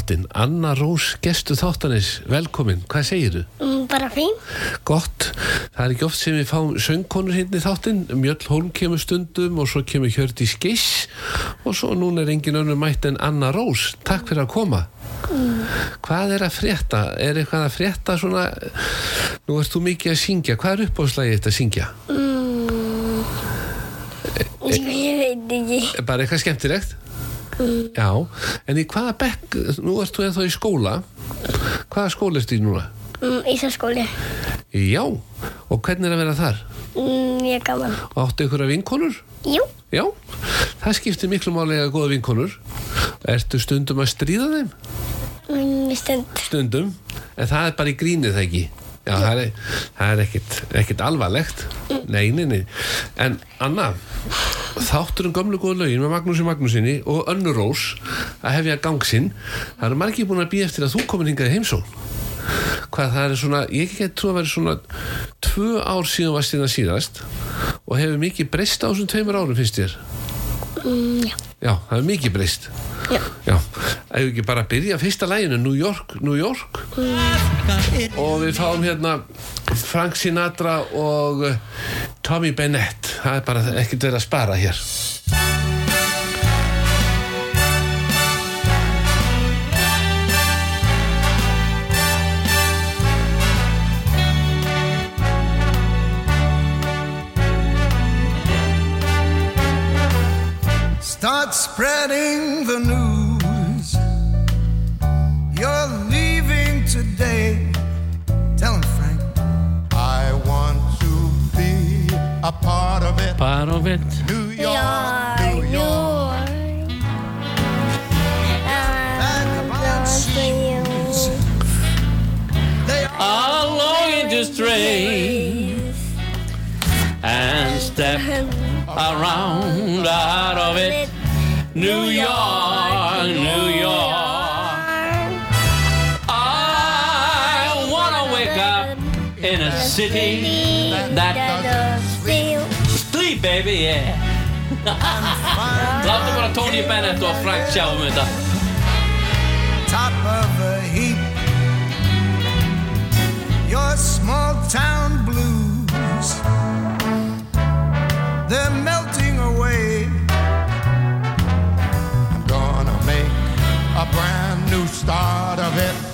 Þáttinn Anna Rós, gestu þáttanis velkomin, hvað segirðu? Mm, Bara fín. Gott, það er ekki oft sem við fáum söngkonur hérna í þáttinn Mjöll Holm kemur stundum og svo kemur Hjördi Skiss og svo núna er engin önnur mætt en Anna Rós Takk fyrir að koma Hvað er að frétta? Er eitthvað að frétta svona Nú ert þú mikið að syngja Hvað er uppáðslægið þetta að syngja? Ég veit ekki. Bara eitthvað skemmtilegt? Já, en í hvaða bekk, nú ert þú eða í skóla, hvaða skóla ertu í núna? Mm, Ísaskóli. Já, og hvernig er að vera þar? Mm, ég er gaman. Og áttu ykkur að vinkonur? Jú. Já, það skiptir miklu máli að góða vinkonur. Ertu stundum að stríða þeim? Mm, stund. Stundum, en það er bara í grínið það ekki. Já, það er, það er ekkit, ekkit alvarlegt. Nei, nei, nei. En Anna, þáttur um gömlu góða lögin með Magnúsi Magnúsinni og Önnu Rós að hefja gangsinn. Það eru margir búin að býja eftir að þú komin hingað heimsón. Hvað það er svona, ég get trú að vera svona tvö ár síðan varst hérna síðast og hefur mikið breyst á þessum tveimur árum finnst þér? Mm, já. Já, það hefur mikið breyst. Já, ef við ekki bara byrja fyrsta læginu New York, New York? Og við fáum hérna Frank Sinatra og uh, Tommy Bennett. Það er bara ekkert verið að spara hér Start spreading the news. You're leaving today. Tell him, Frank. I want to be a part of it. Part of it New York, York, New New York. York. I'm going to They are I'm longing And step around out of it New York, New York. I wanna wake up in a city that sleep baby, yeah. Láttu bara Tony Bennett og Frank sjá um top of the heap. Your small town blues, they're melting away. Brand new start of it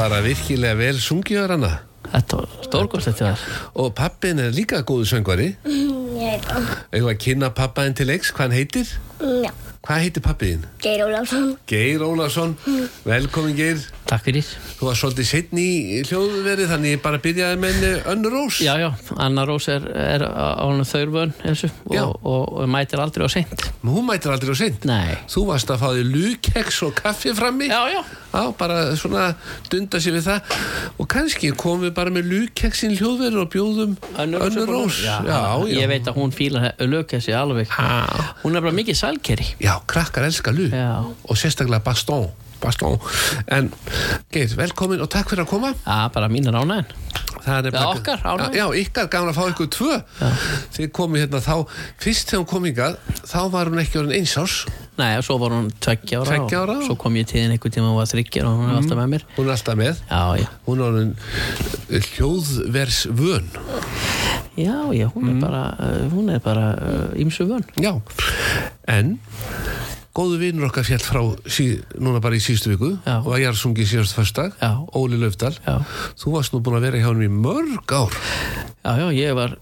bara virkilega vel sungiður hana Þetta var stórgóðst þetta var og pappin er líka góðu söngvari Ég veit það. Eða að kynna pappaðin til leiks, hvað hann heitir? Já. Hvað heitir pappiðin? Geir Ólafsson. Geir Ólafsson, velkomin Geir Takk fyrir. Þú var svolítið setni í hljóðverið þannig ég bara byrjaði með önnur rós. Já, já, Anna Rós er, er á þaurvön eins og, og, og, og mætir aldrei á seint. Hún mætir aldrei á seint? Nei. Þú varst að fá þig lukeks og kaffi frammi? Já, já. Já, bara svona dunda sér við það. Og kannski komum við bara með lukeksin hljóðverið og bjóðum önnur rós já, já, já. Ég veit að hún fílar lögkessi alveg. Ha. Hún er bara mikið sælkeri. Já, krakkar elska lu Já. og sérstaklega baston, baston. En Geir, velkomin og takk fyrir að koma. Já, bara mín er ánægin Það er okkar, ánægð. Já, ykkar gaman að fá ykkur tvö. Þið komið hérna þá Fyrst þegar hún kom hingað Þá var hún ekki orðin eins árs. Nei, og svo var hún tveggja ára, ára? og svo kom ég til henni einhvern tíma og hún var þryggja og hún er alltaf með mér. Hún er alltaf með? Já, já, Hún er orðin eh, hljóðvers vön já, já, hún Mm. er bara uh, hún er bara ímsu vön. Já. En Góðu vinur okkar fjall frá sí, núna bara í síðustu viku Já. og að ég er sungið síðast Já. Óli Löfdal. Þú varst nú búin að vera hjá hann í mörg ár Já, já, ég var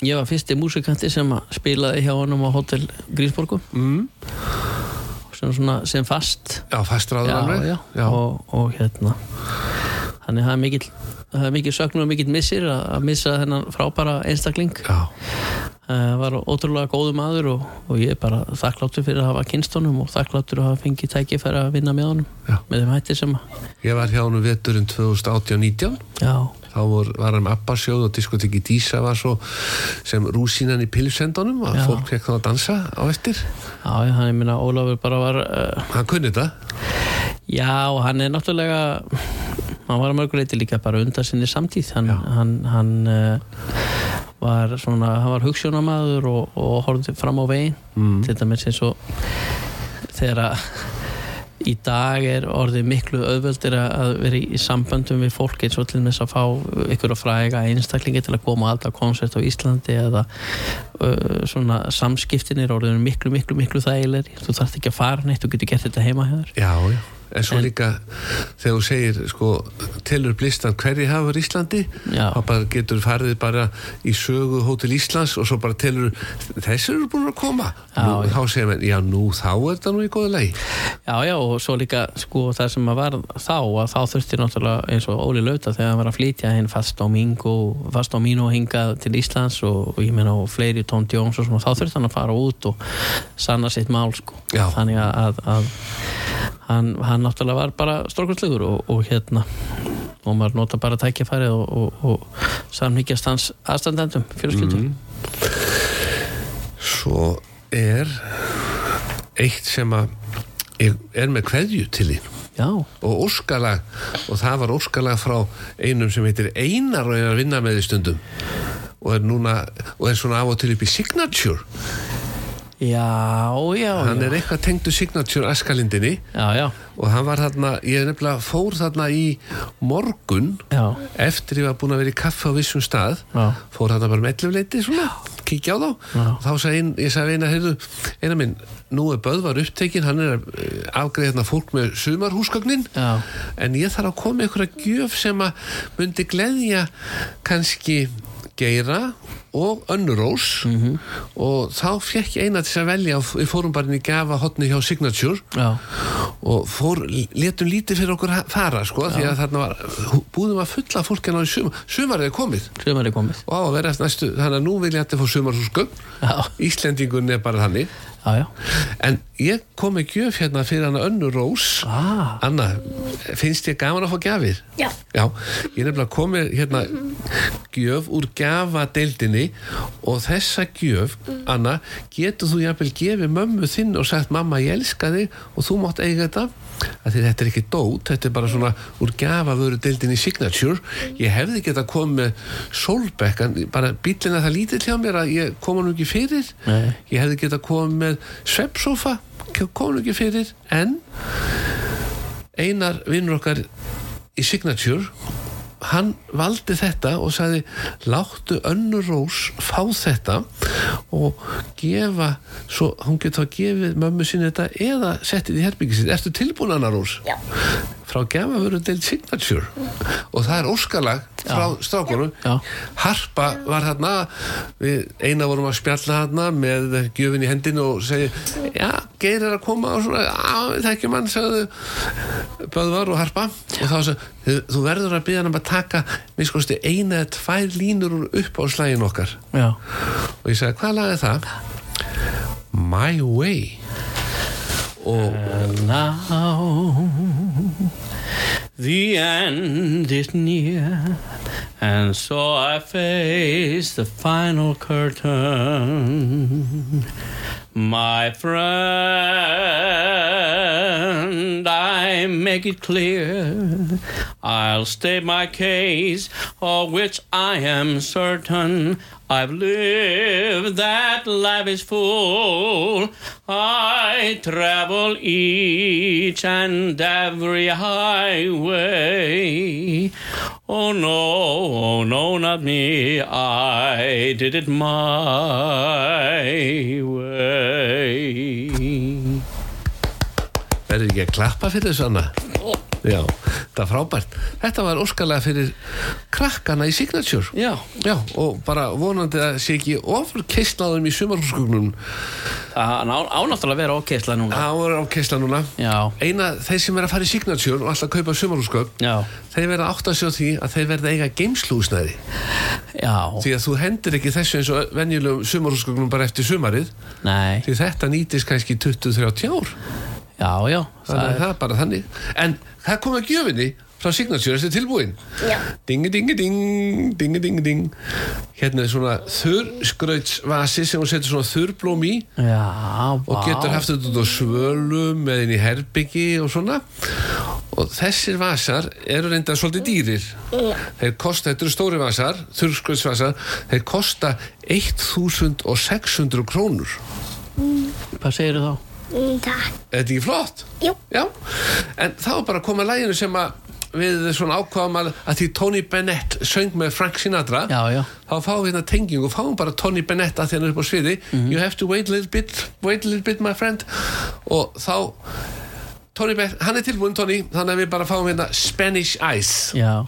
ég var fyrsti músikanti sem að spilaði hjá honum á Hotel Grísborgu mm. sem, svona, sem fast Já, já, já. Og, og hérna þannig það er mikill það er mikill söknum og mikill missir að, að missa þennan frábæra einstakling já. Uh, var ótrúlega góðu maður og, og ég er bara þakkláttur fyrir að hafa kynstónum og þakkláttur að hafa fengið tækifæri að vinna með honum Já. með þeim hætti sem að Ég var hjá hann veturinn 2018-19 já, þá vor, var hann Abba sjóð og diskoteki Dísa var svo sem rúsínan í pilsendunum og Já. fólk fekk þá að dansa á eftir. Já, hann, ég minna Ólafur bara var uh, hann kunni þetta? Já, hann er náttúrulega hann var að mörguleiti líka bara undan sinni samtíð. Hann, hann, hann uh, var svona, hann var hugssjónamaður og, og horfði fram á veginn mm. til dæmis eins og þegar að í dag er orðið miklu auðvöldir að vera í samböndum við fólk eins og til þess að fá ykkur að fræga einstaklingi til að koma alltaf konsert á Íslandi eða uh, svona samskiptin er orðið miklu, miklu, miklu þægilegri. Þú þarft ekki að fara neitt, þú getur gert þetta heima hjá þér. Já, já En svo En- líka þegar þú segir sko, telur blistan hverji hafur Íslandi þá bara getur farið bara í sögu Hótel Íslands og svo bara telur þessir eru búin að koma Já, nú, já. þá segir menn, já nú þá er þetta nú í góðu lagi Já, já, og svo líka sko það sem að var þá að þá þurfti náttúrulega eins og Óli Lauta þegar hann var að flytja hinn fast á Mingo fast á Mino hingað til Íslands og, og ég meina og fleiri Tom Jones og svona þá þurfti hann að fara út og sanna sitt mál sko Já. þannig að, að, að hann, hann náttúrulega var bara stórkvæmslegur og, og hérna og maður nota bara tækifærið og, og, og samhyggjast hans aðstandendum fjölskyldum. Svo er eitt sem að er, er með kveðju til Já, og óskalag og það var óskalag frá einum sem heitir Einar og er að vinna með því stundum. Og er núna og er svona af og til upp í Signature já, já hann já. er eitthvað tengdu Signature Askalindinni. Og hann var þarna, ég nefnilega fór þarna í morgun eftir ég var búin að vera í kaffe á vissum stað. Fór þarna bara með ellufleiti svona, kíkja á þá. Og þá sagði ein, ég sagði eina heyrðu, eina minn, nú er Böðvar upptekinn hann er að eh, afgreiða hérna fólk með sumarhúsgögnin. Já. en ég þarf að koma með einhverja gjöf sem að myndi gleðja kannski Geira og Önnurós Mhm. og þá fekk ég eina til að velja við fórum bara inn í gafa hotni hjá Signature. Já, og fór, letum lítið fyrir okkur ha- fara sko, því að þarna var búðum að fulla fólk en á í sumar sumarið er komið. Sumar er komið. Og á að vera næstu, þannig að nú vil ég að þetta fá sumarhúsgögn. Já. Íslendingun er bara þannig. Já, já, en ég kom með gjöf hérna fyrir hana Önnu Rós. Ah. Anna, finnst ég gaman að fá gjafir? Já. Já, ég er nefnilega komið hérna gjöf úr gafadeildinni og þessa gjöf, Anna, getur þú jafnvel gefið mömmu þinn og sagt mamma ég elska þig og þú mátt eiga þetta? Þetta er ekki dót, þetta er bara svona úr gafavöru deildinni Signature. Ég hefði geta komið með Solbeck bara bílina það lítill hjá mér að ég koma nú ekki fyrir. Nei. ég hefði geta komið með sveppsofa koma nú ekki fyrir. En einar vinnur okkar í Signature hann valdi þetta og sagði láttu önnur rós fá þetta og gefa svo hún getur að gefa mömmu sinni þetta eða settið í herbyggi sitt ertu tilbúin annar rós? Já. frá gefavöru til Signature og það er óskalag frá strákunum. Harpa var við eina vorum að spjalla þarna með gjöfin í hendinu og segi já, Geir er að koma og svona það ekki mann, sagði Böðvar og Harpa. Og þá sagði "Þú- verður að byrja hann að taka miskosti eina eða tvær línur upp á slægin okkar. Já. og ég sagði, hvað lag er það? My Way. Og now the end is near, and so I face the final curtain. My friend, I make it clear. I'll state my case, of which I am certain. I've lived that life is full. I travel each and every highway. Oh no, oh no, not me. I did it my way. verður ekki að klappa fyrir þessu Anna? Já, það er frábært. Þetta var óskalega fyrir krakkana í Signature. Já, Já, og bara vonandi að sé ekki ofur keislaðum í sumarhúsgögnum. Það á- á náttúrulega að vera ókeisla núna. Það er á keisla núna. Já, Eina, þeir sem er að fara í Signature og alltaf kaupa sumarhúsgögn þeir verða átt að sjá því að þeir verða eiga geimslúsnæði já. Því að þú hendur ekki þessu eins og venjulegum sumarhúsgögnum bara eftir sumarið. Nei, því þetta nýtist kannski 20-30 ár já, já þannig að það er bara þannig. En það kom að gjöfinni frá Signature, þessi tilbúin. Já. dingi dingi ding dingi dingi ding. Hérna er svona þurrskrautsvasi sem hún setur svona þurrblóm í Já, og vá. getur haft þetta út á svölum eða inn í herbyggi og svona. Og þessir vasar eru reynda svolítið dýrir. Þeir kosta, þetta eru stóri vasar þurrskrautsvasar, þeir kosta 1600 krónur. Hvað segirðu þá? Mm, takk. Er þetta ekki flott? Jú. Já, en þá er bara að koma læginu sem að við svona ákvaðum að, að því Tony Bennett söng með Frank Sinatra Já, já. þá fáum við hérna tengingu og fáum bara Tony Bennett að því hann er upp á sviði. You have to wait a little bit wait a little bit my friend. Og þá Tony Bennett, hann er tilbúin Tony þannig að við bara fáum hérna Spanish Ice. Já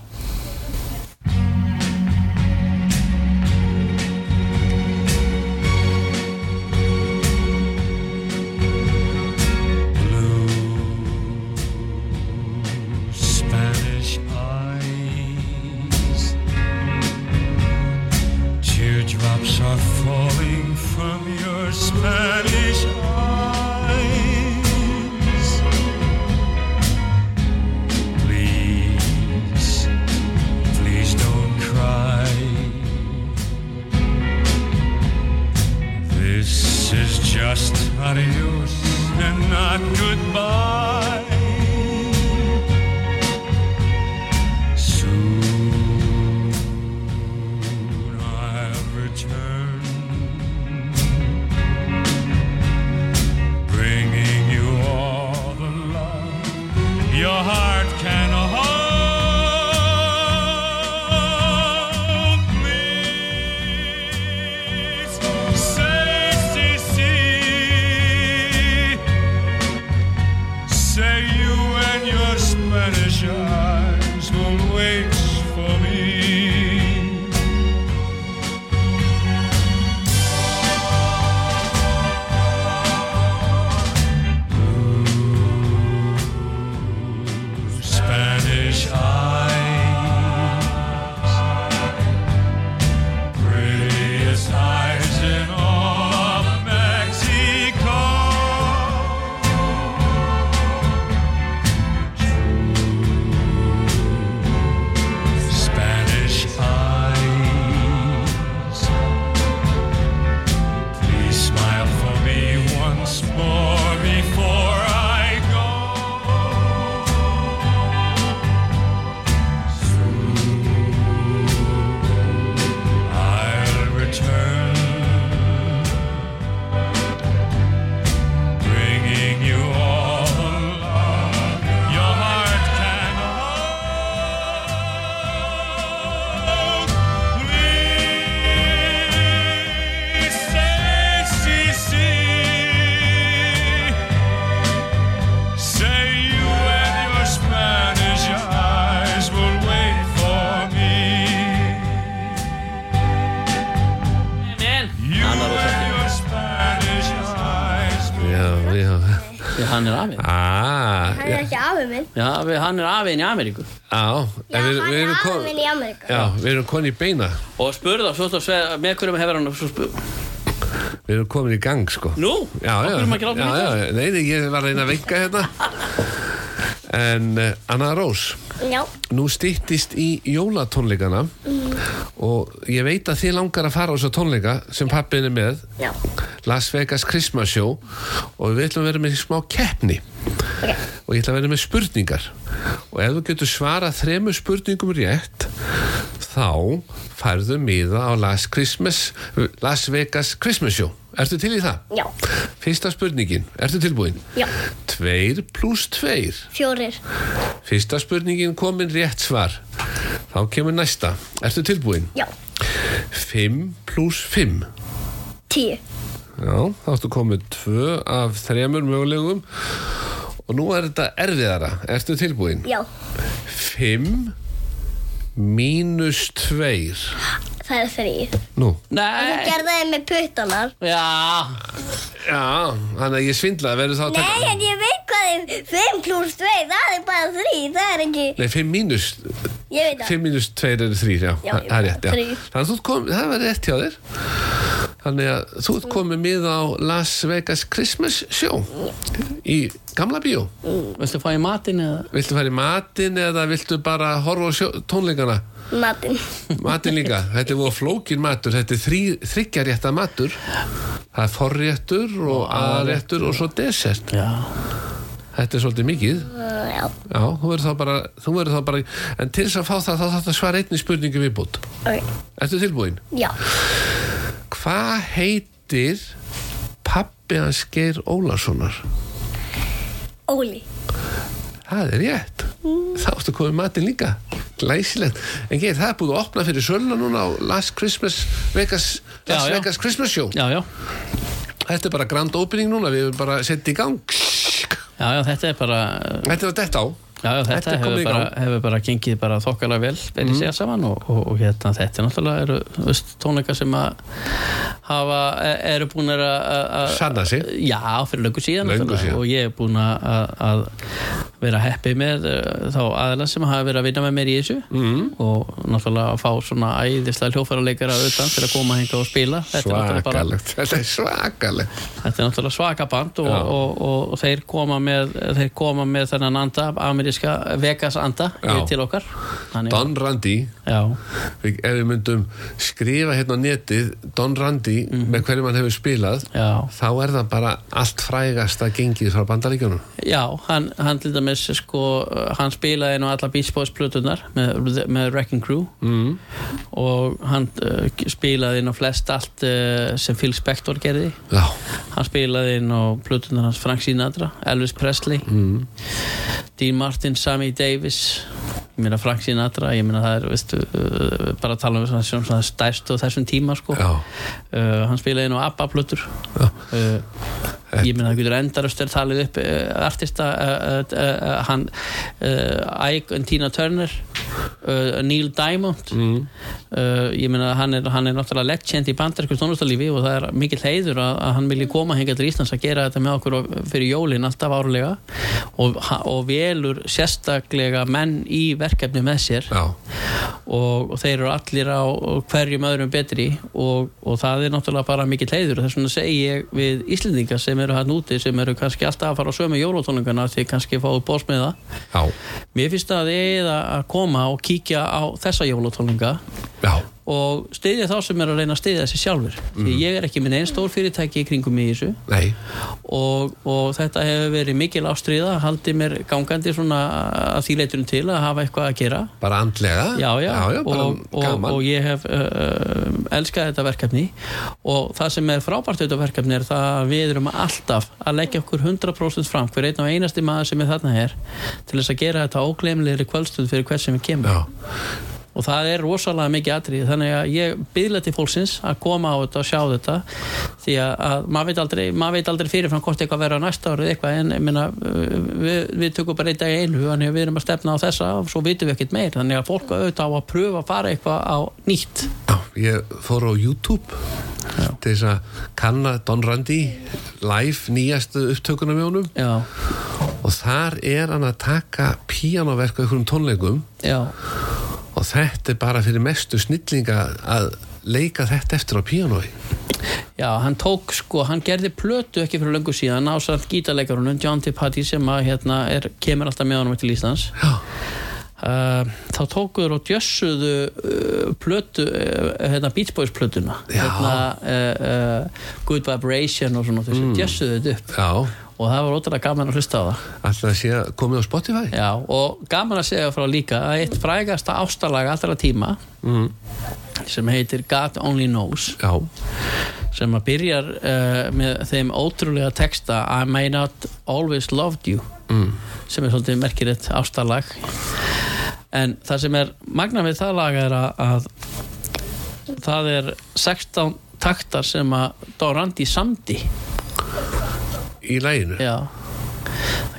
Já, við erum koni í beina. Og spurði þá, svo stóð sveið Með hverjum hefur hann Við erum komin í gang, sko. Nú, Já, já, okkur erum ekki já, látið já, nei, nei, ég var að reyna að vinka hérna. En uh, Anna Rós Já. Nú styttist í jólatónleikana og ég veit að þið langar að fara á þessa tónleika sem pappin er með. Já. Las Vegas Christmas Show og við ætlum að vera með smá keppni Ok. og ég ætla að vera með spurningar og ef þú getur svarað þremur spurningum rétt þá færðu miða á Las, Christmas, Las Vegas Christmas Show Ertu til í það? Já. Fyrsta spurningin, ertu tilbúin? Já. Tveir pluss tveir Fjórir. Fyrsta spurningin komin rétt svar Þá kemur næsta Ertu tilbúin? Já. 5 pluss 5 Tíu. Já, þá ertu komið tvö af þremur mögulegum Og nú er þetta erfiðara. Ertu tilbúin? Já, 5 mínus 2. það er þrýr. Nú. Þú Nei, gerði það með puttanar. já Já, þannig að ég svindlaði. Verður þá að taka... Nei, en ég veit hvað er 5 pluss 2, það er bara 3, það er ekki... Nei, 5 mínus Ég veit það. 5 mínus 2 eru 3, já, Já, það ég það er veit rétt, það, já. þrír. Þannig að þú kom, það var rétt hjá þér. Þannig að þú ert komið mið á Las Vegas Christmas Show í gamla bíó. Viltu fá í matinn eða? Viltu fara í matinn eða viltu bara horfa á sjó, tónleikana? Matinn. Matinn líka, þetta er voru flókin matur, þetta er þrý, þryggjarétta matur. Það er forréttur og aðréttur og svo dessert. Já Þetta er svolítið mikið. Já, Já, þú verður þá bara, þú verður þá bara, en til þess að fá það þá þarf það að svara einni spurningu viðbútt. ok. Ertu tilbúin? Já, Hvað heitir pappi hans Geir Ólarssonar? Óli. Það er rétt. Þá ertu komið matinn líka. Glæsilegt. En Geir, það er búið að opna fyrir söluna núna á Las Christmas Vegas, Las Já, já. Vegas Christmas Show. Já, já Þetta er bara grand opening núna, við erum bara setið í gang. Já, já, þetta er bara Þetta er þetta á. Já, já, þetta, hefur í bara, hefur bara gengið bara þokkalega vel verið segja saman og, og, og hérna, þetta er náttúrulega eru, veist, tónleika sem að hafa, e- eru búin að að- Sanna sig. Já, fyrir löngu síðan, Löngu síðan. og ég er búin að, að vera heppið með uh, þá aðeins sem hafa verið að vinna með mér í þessu mm. og náttúrulega að fá svona æðislega hljófæraleikara utan til að koma hinga og spila þetta er náttúrulega bara Svakalegt. Þetta er svakalegt. Þetta er náttúrulega svaka band og, og, og, og þeir koma með þeir koma með þennan anda ameríska Vegas anda Já. til okkar. Þannig, Don Randy, ef við myndum skrifa hérna á netið Don Randy með hverju mann hefur spilað já, þá er það bara allt frægasta gengið frá bandaríkjunum. Já hann, hann til dæmis sko, hann spilaði nú alla Beach Boys plötunar með, með Wrecking Crew. Mm. og hann uh, spilaði nú flest allt uh, sem Phil Spector gerði. Já, hann spilaði á plötunar hans Frank Sinatra, Elvis Presley. Mm. Dean Martin, Sammy Davis. Ég meina Frank Sinatra ég meina það er veistu, uh, bara að tala um svona, svona, stærst og þessum tíma sko. uh, hann spilaði á ABBA plötur. Uh, ég meina það getur endarust er talið upp uh, artista uh, hann Ike and Tina Turner uh, Neil Diamond. Mm. ég meina hann er, hann er náttúrulega legend í bandarsku tónlistarlífi og það er mikill heiður að, að hann vilji koma hinga til Íslands að gera þetta með okkur fyrir jólin alltaf árlega og, og velur sérstaklega menn í verkefni með sér og, og þeir eru allir á hverjum öðrum betri og, og það er náttúrulega bara mikill heiður. Og þess vegna segi ég við Íslendinga sem eru hann úti sem eru kannski alltaf að fara á sömu jólatónleikana því kannski fáið bósmiða já. mér finnst að þið að koma og kíkja á þessa jólatónleika já. Og styðja þá sem er að reyna að styðja þessi sjálfur því ég er ekki minn einn stór fyrirtæki í kringum í þessu. Og, og þetta hefur verið mikil ástriða haldið mér gangandi svona að því leiturum til að hafa eitthvað að gera. Bara andlega? Já, já, já, bara og, og, og ég hef uh, elskað þetta verkefni. Og það sem er frábært þetta verkefni er það að við erum alltaf að leggja okkur 100% fram hver einn og einasti maður sem er þarna er til þess að gera þetta óglemlegri kvöldstund fyrir hvern sem við kemur. Já, og það er rosalega mikið atrið þannig að ég byðla til fólksins að koma á þetta og sjá þetta. Því að, að maður veit aldrei, veit aldrei fyrirfram hvort eitthvað verður á næsta árið eitthvað. En meina, við, við tökum bara einn dag í einu þannig að við erum að stefna á þessa og svo vitum við ekkert meir þannig að fólk auðvitað á að pröfa að fara eitthvað á nýtt. Já, ég fór á YouTube til þess að kanna Don Randy live nýjastu upptökunum með honum. Já, og þar er hann að taka píanoverk á einhverjum tónleikum. Já, og þetta er bara fyrir mestu snillinga að leika þetta eftir á píanói. Já, hann tók sko, hann gerði plötu ekki fyrir löngu síðan á samt gítarleikarunum John T. Patty sem að hérna er, kemur alltaf með honum til Íslands. Já, Uh, þá tókuður og djössuðu uh, plötu, uh, hérna Beach Boys plötuna. Hérna, uh, uh, Good Vibration og svona þessu, mm. djössuðu þetta upp. Já, og það var ótrúlega gaman að hlusta á það. Alltaf að að komið á Spotify? Já, og gaman að segja frá líka að eitt frægasta ástalag allra tíma mm. sem heitir God Only Knows Já, sem að byrjar uh, með þeim ótrúlega texta I may not always loved you mm. sem er svolítið merkilegt ástalag. En það sem er magna við það lag er að, að það er 16 taktar sem að Dorandi samdi í læginu já.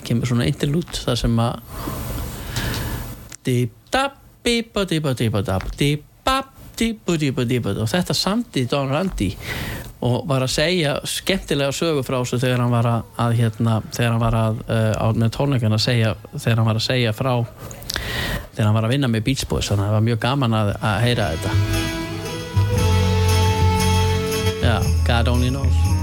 Kemur svona interlút þar sem að dip-dap, bipa-dipa-dipa-dap dip-bap, dipa-dipa-dipa og þetta samti Don Randy og var að segja skemmtilega sögu frá þessu þegar hann var að, að hérna, þegar hann var að uh, á, með tónleikana segja þegar hann var að segja frá þegar hann var að vinna með Beach Boys. Þannig að það var mjög gaman að, að heyra þetta. Já, God only knows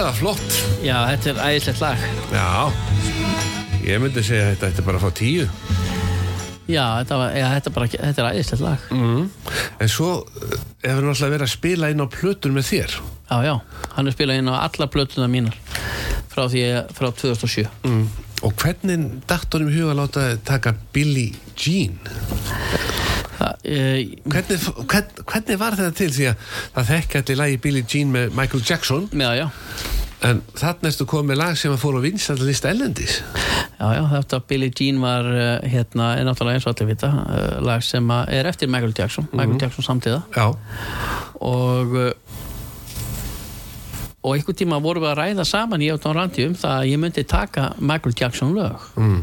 Þetta? Var flott. Já, þetta er æðislegt lag. Já. Ég myndi segja að þetta ætti bara að fá tíu. Já, þetta, var, já, þetta, bara, þetta er æðislegt lag. Mm. En svo eh, hefur náttúrulega verið að spila inn á plötur með þér? Já, já, hann er spilað inn á alla plötuna mínar frá því frá 2007 mm. Og hvernig í huga láta taka Billie Jean? E, Hvernig, hvern, hvernig var þetta til? Því að það þekki allir lagi Billie Jean með Michael Jackson. Já, já, en þarna erstu komið lag sem að fór á vinstalista ellendis já, já þetta Billie Jean var eh, hérna, er náttúrulega eins og allir vita eh, lag sem er eftir Michael Jackson Michael Jackson samtíða. Já, og og einhvern tíma vorum við að ræða saman og Don Randi um það að ég myndi taka Michael Jackson lög. Mm.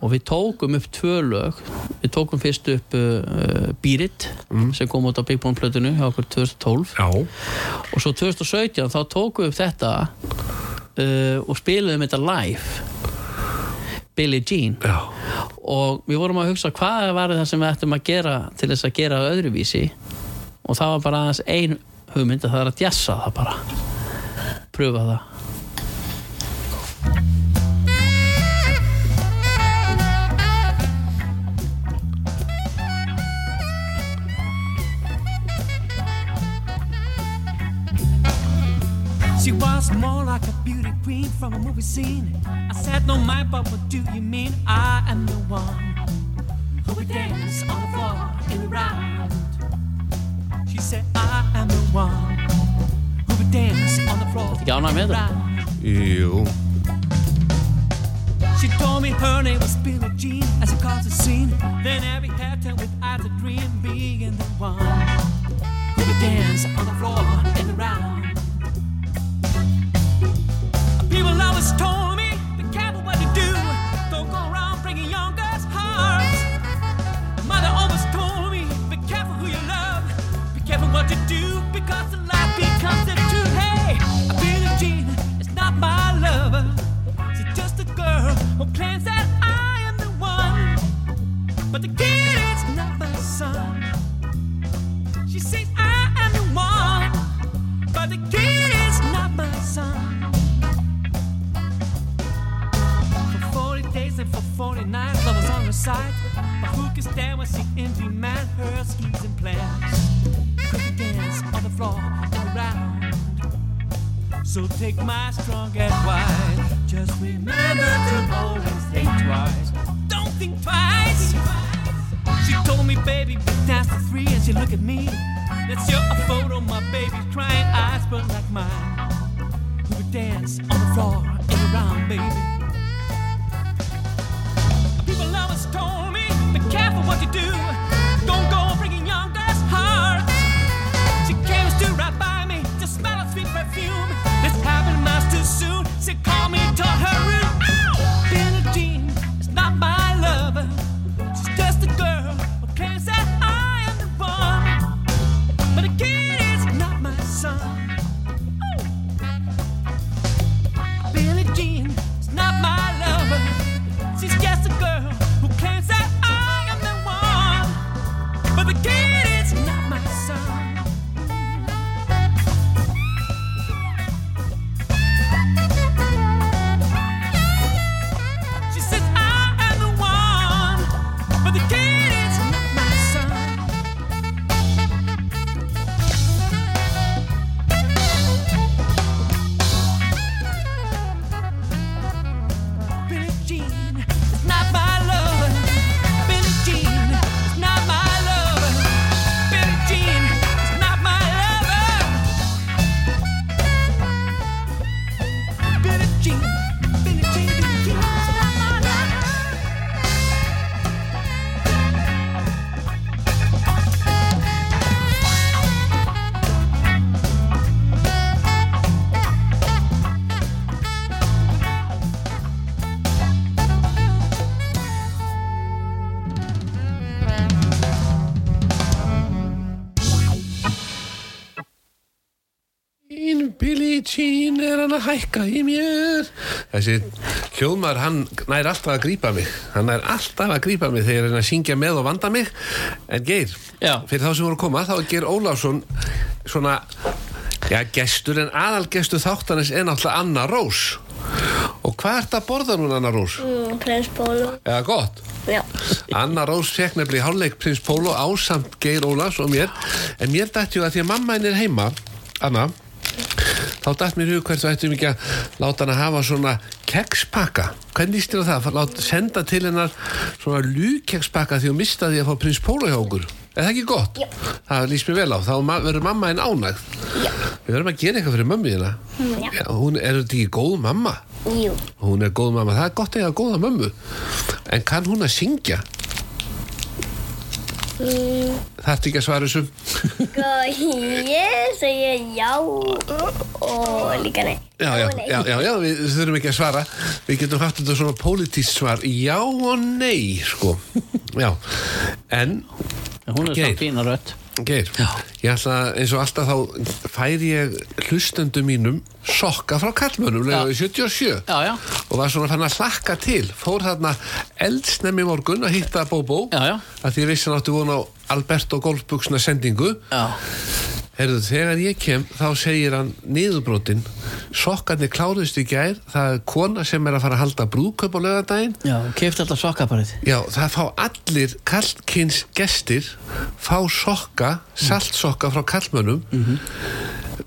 og við tókum upp tvö lög. Við tókum fyrst upp uh, Beat It sem kom út á Big Bone plötunu hjá okkur 2012 já, og svo 2017 þá tókum við upp þetta uh, og spiluðum þetta live. Billie Jean. Já. Og við vorum að hugsa hvað var það sem við ættum að gera til þess að gera öðruvísi? Og það var bara aðeins ein hugmynd að það er að djassa það bara She was more like a beauty queen from a movie scene. I said, No, my, but what do you mean? I am the one who would dance on the floor in the round. She said, I am the one með in the það? round. Jú, She told me her name was Billie Jean as she caused a scene. Then every hair turned with eyes a dream, being the one who would dance on the floor in the round. People always told me, be careful what you do. Don't go around breaking young girls' hearts. Mother always told me, be careful who you love. Be careful what to do, Cause the life becomes claims that I am the one. But the kid is not my son. She says I am the one. But the kid is not my son. For 40 days and for 40 nights, love was on her side. But who can stand when she envy man her schemes and plans? Could dance on the floor and around. So take my strong advice. Just remember to always think twice. Don't think twice. She told me, baby, we for free, and she looked at me. Let's show a photo, my baby's crying eyes, but like mine. We would dance on the floor and around, baby. People always told me, be careful what you do. Don't go breaking young girls' hearts. She came to stood too soon. Said, call me, to her. Hann hækka í mér Þessi hljóðmar, hann nær alltaf að grípa mig Hann nær alltaf að grípa mig þegar ég er að syngja með og vanda mig En Geir, Já. fyrir þá sem voru að koma Þá er Geir Ólafsson svona Já, gestur en aðalgestur þáttanis er náttúrulega Anna Rós Og hvað ert að borða núna Anna Rós? Mm, Prins Pólo. Eða gott Já. Anna Rós fekk nefnilega í hálfleik Prins Pólo ásamt Geir Ólafs og mér en mér dætti ju að því að mamma henni er heima Anna þá dætt mér hug hvert þú ættum ekki að láta hann að hafa svona kekspakka. Hvernig á það, Fá- lát, senda til hennar svona lúkekspakka því hún mistaði að fá Prins Pólo hjá okkur. Er það ekki gott? Já. það líst mér vel á, þá verður mamma henni ánægð. Já. við verðum að gera eitthvað fyrir mömmu þína. Mm, hún er þetta ekki góð mamma? Jú. hún er góð mamma, það er gott að eiga góða mömmu. En kann hún að syngja Mm, þarftu ekki að svara þessu? Sko, ég segi já og líka nei. já, já, nei. já, já, já, við þurfum ekki að svara. Við getum haft þetta svona pólitískt svar. Já og nei, sko. Já, en En hún er svo fína rött Geir, Já. ég ætla eins og alltaf þá færi ég hlustendum mínum sokka frá kallmönnum Já. lega í 77 Já, já, og var svona fann að hlakka til fór þarna eldsnemmi morgun að hitta Bóbó Já, já. að því ég vissi hann áttu vona á Alberto Golfbuksna sendingu já Herðu, þegar ég kem þá segir hann niðurbrotin. Sokkarnir kláruðist í gær. Það er kona sem er að fara að halda brúðkaup á lögadaginn Já, kefti alltaf sokkaparið. Já, það fá allir kallkins gestir fá sokka, saltsokka frá kallmönnum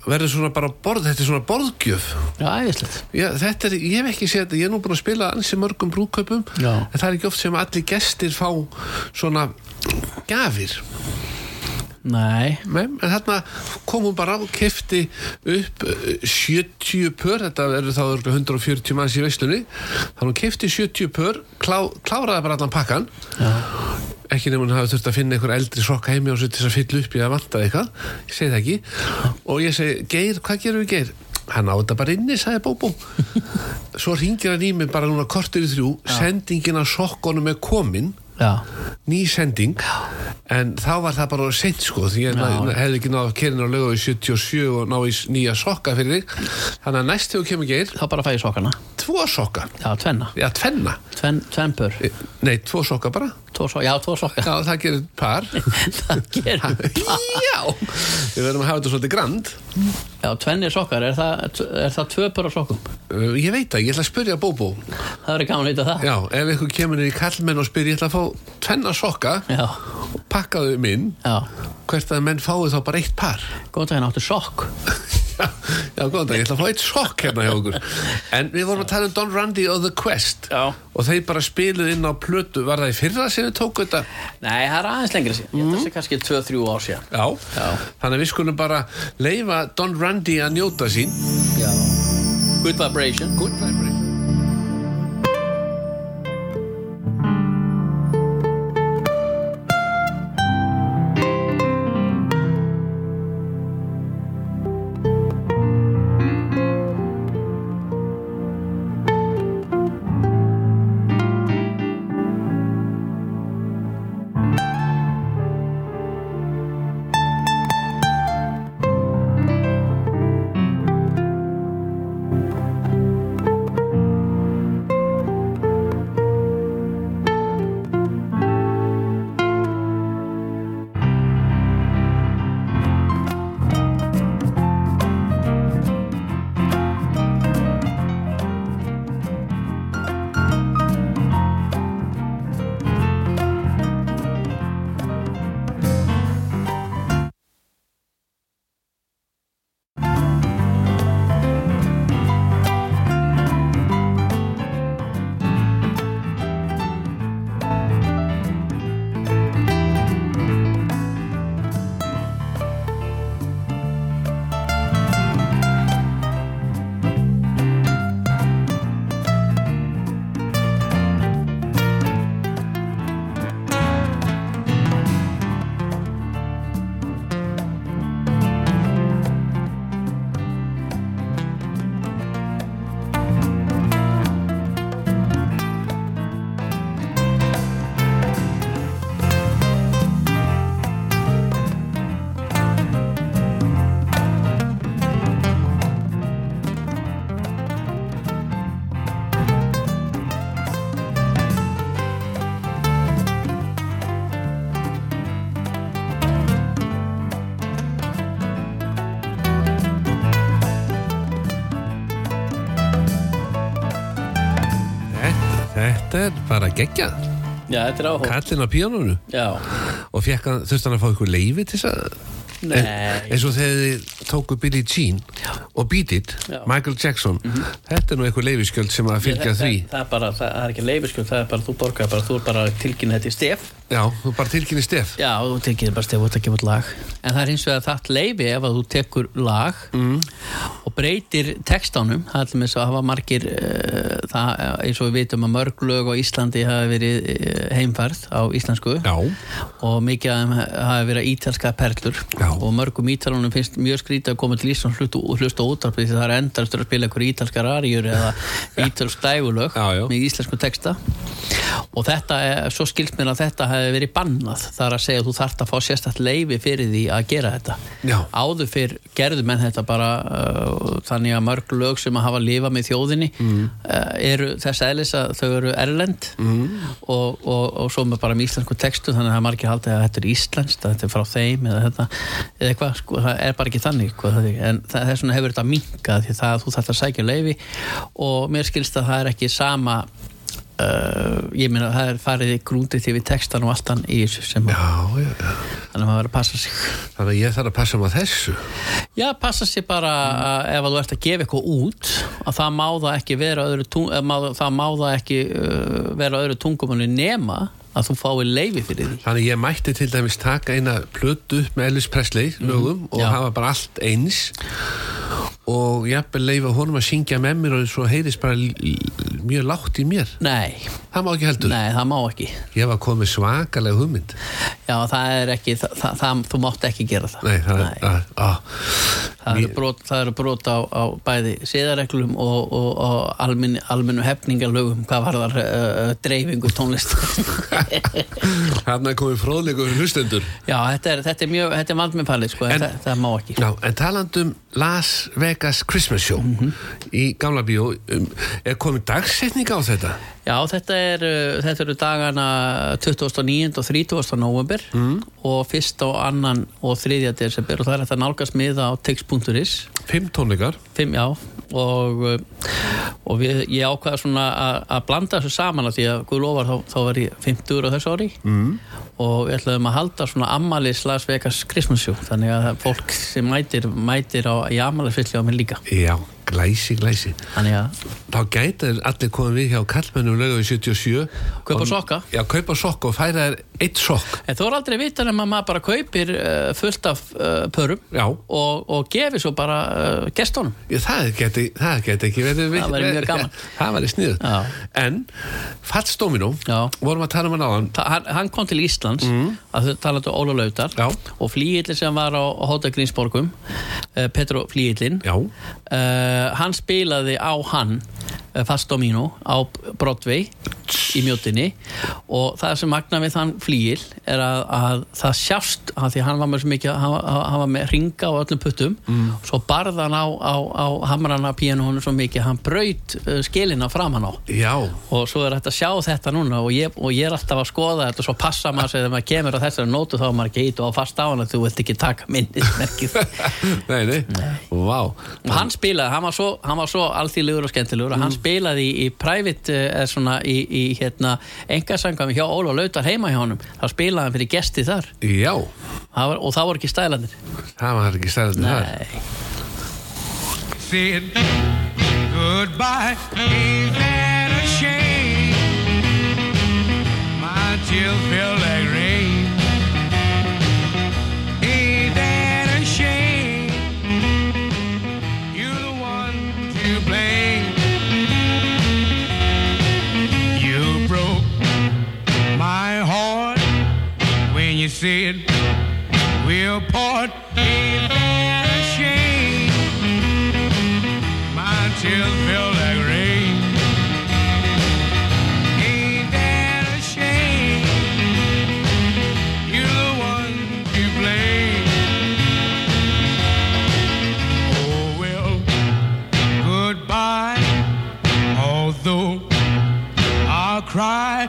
verður svona bara borð, þetta er svona borðgjöf. Já, æðislegt. Já, þetta er, ég hef ekki séð þetta, ég er nú búin að spila ansi mörgum brúðkaupum. Já. en það er ekki oft sem allir gestir fá svona gafir Nei, Nei, en þarna kom hún bara og kefti upp eh, 70 pör, þetta verður þá örugglega 140 manns í veislunni. Þannig hún kefti 70 pör, klá, kláraði bara allan pakkan já, ekki nefnum hún hafi þurft að finna einhver eldri sokka heimi og svo til þess að fylla upp í að vantaði eitthvað. Ég segi það ekki. Og ég segi, Geir, hvað gerum við Geir? hann á þetta bara inni, sagði Bóbó. Svo ringir hann í mig bara núna kortur í þrjú sendingin af sokkonum er komin. Já, ný sending. En þá var það bara seint sko því ég Já. hefði ekki náð kerin á lögu í 77 og ná í nýja sokka fyrir þig. Þannig að næst þegar þú kemur geir. Þá bara fæ ég sokkana. Tvo sokka, Já, tvenna, já tvenna? Tven, tvennpör. E, nei, tvo sokka bara. Tvo so Já, tvo sokka. Já, það gerir par. Það gerir já, við verðum að hafa þetta svolítið grand. Já, tvennir sokkar, er það, er það tvö pör af sokkum? uh, ég veit það, ég ætla að spyrja Bóbó. Það verður gaman að vita það. Já, ef ykkur kemur í kallmenn og spyr ég ætla að fá tvenna sokka Já, og pakka þau minn já, hvert að menn fái þá bara eitt par? Góðan áttu sokk Já, góðan dag, ég ætla að fá eitt sokk hérna hjá okkur. En við vorum að tala um Don Randy og The Quest. Já. Og þeir bara spiluð inn á plötu. Var það í fyrra sem við tóku þetta? Nei, það er aðeins lengri síðan. Ég held að það sé kannski 2-3 ár síðan. Já. Já. Þannig að við skulum bara leifa Don Randy að njóta sín. Já. Good vibration. Good vibration bara geggjað. Þetta er Kallinn á píanónu Já. Og hann, þurfti hann að fá ykkur leifi til þess að Nei. Eins og þegar þið tóku Billie Jean og Beat It, Já. Michael Jackson þetta er nú eitthvað leifiskjöld sem að fylgja það, því. það, það, er bara, það er ekki leifiskjöld, það er bara þú borgar bara, þú er bara tilkynna þetta í stef. Já, þú bara tilkynni stef. Já, þú tilkynna bara stef út að gefa út lag En það er hins vegar það leifi ef að þú tekur lag mm. og breytir textánum, það er til með að hafa margir uh, það, eins og við vitum að mörg lög á Íslandi hafa verið uh, heimfærð á íslensku. Já, og mikið af þeim hafa verið ítalska perlur. Já. og mörgum ítalunum finnst mjög skrítið að koma til Íslands hlusta, hlusta útarpið því það er endast að spila einhver ítalskar aríur eða ítalsk dægulög með íslensku texta. Og þetta er, svo skilst mér að þetta hefði verið bannað. Þar að segja að þú þarft að fá sérstætt leifi fyrir því að gera þetta Já. áður fyrr gerðu menn þetta bara uh, þannig að mörg lög sem að hafa lifað með þjóðinni mm. uh, eru þess eðlis að þau eru erlend mm. og, og, og svo með bara með íslensku textu þannig að það er margir haldið að þetta er íslenskt að þetta er frá þeim eða þetta eða eitthvað, sko, það er bara ekki þannig sko, það, en það, þess vegna hefur þetta minkað því það að þú þarft að sækja leifi og mér skilst að það er ekki sama Uh, ég meina það er farið í grúndið til við textan og allt hann í þessu sem já, já, já. Þannig að maður verður að passa sig. Þannig að ég þarf að passa maður þessu. Já, passa sér bara að ef þú ert að gefa eitthvað út að það má það ekki vera öðru tung, eða má, það má það ekki uh, vera öðru tungumunni nema að þú fái leifi fyrir því. Þannig ég mætti til dæmis taka eina plötu með Elvis Presley lögum og Já. hafa bara allt eins og jafnvel leifa honum að syngja með mér og svo heyrðist bara mjög látt í mér. Nei, það má ekki heldur. Nei, það má ekki. Ég var komið svakalega hugmynd. Já, það er ekki, það, það, það, þú mátt ekki gera það. Nei, það, Nei. Að, að, Það eru brot, eru brot á, á bæði siðareglum og, og, og almennu, almennu hefningalögum hvað var þar uh, dreifingu tónlist hann er komið fróðleikur hlustendur. Já, þetta er, þetta er mjög, þetta er vald með palið sko, En- það, það má ekki. Já, en talandum Las Vegas Christmas Show í gamla bíó um, er komið dagsetning á þetta Já, þetta, er, uh, þetta eru dagana 29. og 30. november mm. og 1. og 2. og 3. desember og það er þetta nálgast miða á tix.is fimm tónleikar Fimm, já, og, uh, og við, ég ákvaða svona að- að blanda þessu saman af því að Guð lofar þá, þá var ég 50 á þessu ári mm. og við ætlaðum að halda svona ammalis Las Vegas Christmas show þannig að fólk sem mætir, mætir á, í ammalisfylli á mig líka já, glæsi, glæsi þá gæta þeir allir komið við hjá kallmennum lögu í 77 Kaupa sokka. já, kaupa sokka og færa þér eitt sokk En þú er aldrei vitan að maður bara kaupir uh, fullt af uh, pörum og, og gefi svo bara uh, gestónum. Já, það geti, það geti ekki verið Það væri mjög gaman. það væri sniðut Já. en Fats Domino vorum að tala um hann áðan Þa, hann, hann kom til Íslands að þau talaðu Óla Lautar Já. og flýillin sem var á Hóta Grínsborgum Petro flýillin já, uh, hann spilaði á hann Fast Domino á Broadway í mjótinni. Og það sem magna við þann flýil er að, að það sjást að því hann var með mikið hann, hann var með ringa á öllum puttum. Mm. svo barða hann á, á, á hamrana píanónu svo mikið hann braut uh, skilina framan á. Já. Og svo er hægt að sjá þetta núna og ég, og ég er alltaf að skoða þetta og svo passa maður sig þegar maður kemur á þessari nótu þá er maður ekki ít og á fast á hann að þú vilt ekki taka minnismerkið. Nei, nei, vá. Og hann spilaði, hann var svo, hann var svo alþýðlegur og skemmtilegur og hann spilaði í, í private, eða svona í, í hérna, engasangami hjá Óla Lautar heima hjá honum, þá spilaði hann fyrir gesti þar. Já, Það var, og það voru ekki stælanir það var ekki stæðandi þar. Nei, said goodbye. Ain't that a shame? My tears feel like you said we'll part. A shame? My tears feel like rain. Ain't that a shame? You're the one to blame. Oh well, goodbye. Although I'll cry,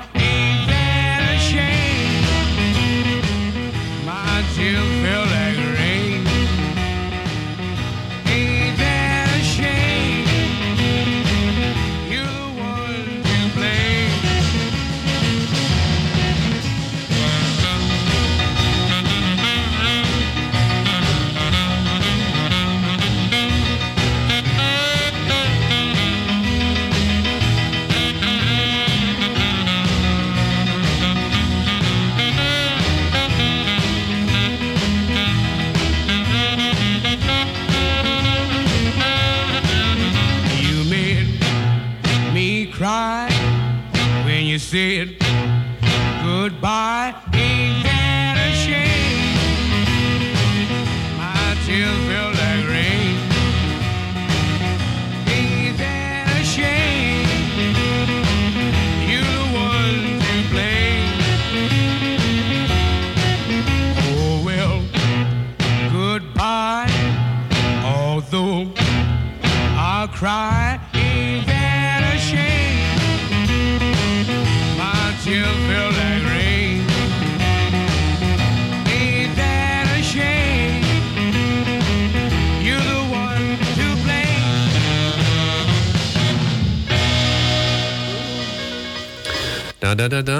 da da da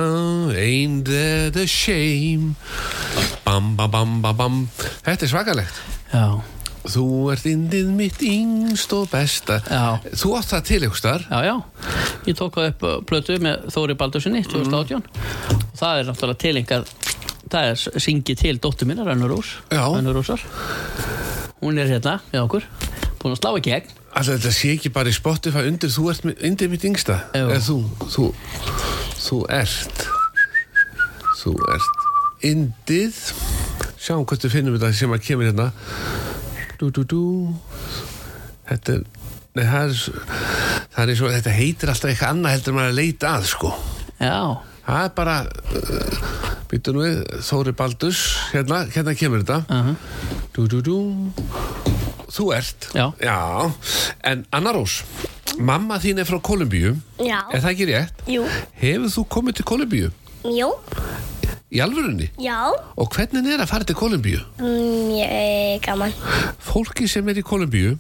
ain't that a shame? Bam bam bam bam bam. Þetta er svakalegt. Já, þú ert indið mitt yngst og besta. Já. þú átt það til ykkur starf já, já. Ég tók það upp uh, plötu með Þóri Baldursinni 2018 og það er náttúrulega tilengað það er syngið til dóttur minna, Rönnur Rós. Já. Rönnur Rósar. Hún er hérna með okkur búin að slá í gegn. Alltaf þetta sé ekki bara í Spotify undir þú ert mi- undir mitt yngsta Jú. Eða þú, þú Þú ert Þú ert Indið Sjáum hvað við finnum þetta sem að kemur hérna Dú, dú, dú Þetta er Nei, það er, það er svo, þetta heitir alltaf eitthvað annað heldur maður að leita að, sko. Já, Það er bara, uh, býttu nú við, Þóri Baldus, hérna, hérna kemur þetta. uh dú. Þú ert. Já. En Anna Rós, mamma þín er frá Kolumbíu. Já. Er það ekki rétt? Jú. Hefur þú komið til Kolumbíu? Jú. Í alvörunni? Já. Og hvernig er að fara til Kolumbíu? Mjög gaman. Fólki sem er í Kolumbíu,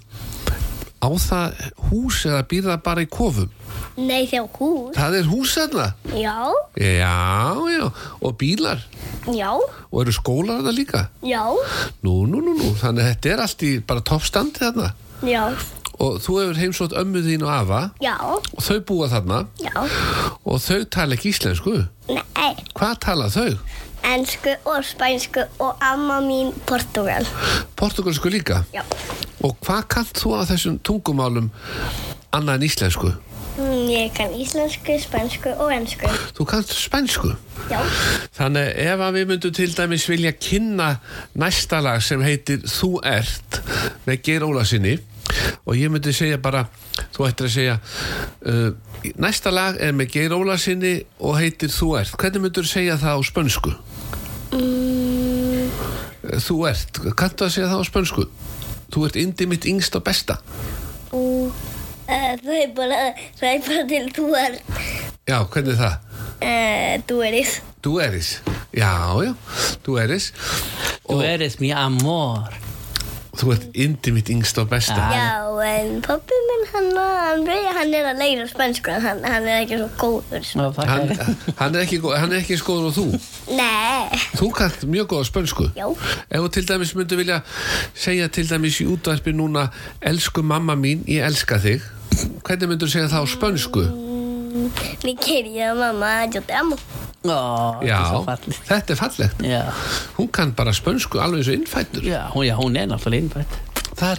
á það hús eða býr það bara í kofum? Nei, þjá hús. Það er hús þarna? Já. Já, já. Og bílar? Já. Og eru skólar þarna líka? Já. Nú, nú, nú, nú. Þannig að þetta er allt í bara toppstandi þarna. Já. Og þú hefur heimsótt ömmu þín og afa Já. og þau búa þarna Já. og þau tala ekki íslensku. Nei. Hvað tala þau? Ensku og spænsku og amma mín Portugal. Portugalsku líka? Já. Og hvað kannt þú á þessum tungumálum annað en íslensku? Mm, Ég kann íslensku, spænsku og ensku. Þú kannt spænsku? Já. Þannig ef að við myndum til dæmis vilja kynna næsta lag sem heitir Þú ert með Geir Ólasinni og ég myndi segja bara þú ættir að segja uh, næsta lag er með Geir Ólasinni og heitir Þú ert. Hvernig myndur segja það á spönsku? Mm, Þú ert, kanntu að segja það á spönsku? Þú ert indi mitt yngst og besta. Og uh, það er bara, það er bara til þú er, Já, hvernig er það? uh, þú eris. Þú eris. Já, já, þú eris. Þú eres mi amor Þú ert indi mitt yngst og besta Já, en pappi minn, hann, hann, hann, hann er að leira spænsku, en hann, hann er ekki svo góður. Ná, þakka hann, er ekki, hann er ekki skoður og þú Nei. Þú kannt mjög góða spönsku Já. Ef þú til dæmis myndu vilja segja til dæmis í útvarpi núna Elsku mamma mín, ég elska þig Hvernig myndu segja það á spönsku? Mi querida mamá, yo te amo. Ó, Já, þetta er fallegt. Já, Hún kann bara spönsku alveg eins og innfættur já, hún, já, hún er náttúrulega innfætt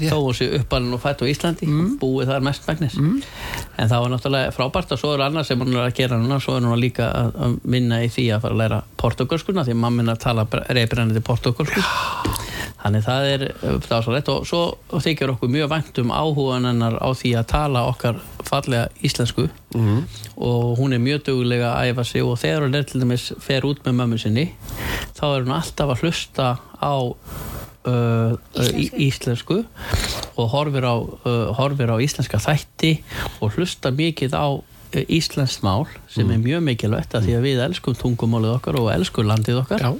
þó hún sé uppalinn og fætt á Íslandi búið þar mest megnis en það var náttúrulega frábært og svo er annað sem hún er að gera núna svo er hún líka að, að vinna í því að fara að læra portugalskuna því að mammin að tala reybrennandi portugalsku þannig það er það var svo rétt og svo þykir okkur mjög vænt um áhugan hennar á því að tala okkar fallega íslensku og hún er mjög duglega að æfa sig og þegar hún er til dæmis fer út með mömmu sinni þá er hún alltaf að hlusta á uh, íslensku. íslensku og horfir á, uh, horfir á íslenska þætti og hlusta mikið á uh, íslenskt mál sem er mjög mikilvægt að því að við elskum tungumálið okkar og elskum landið okkar Já.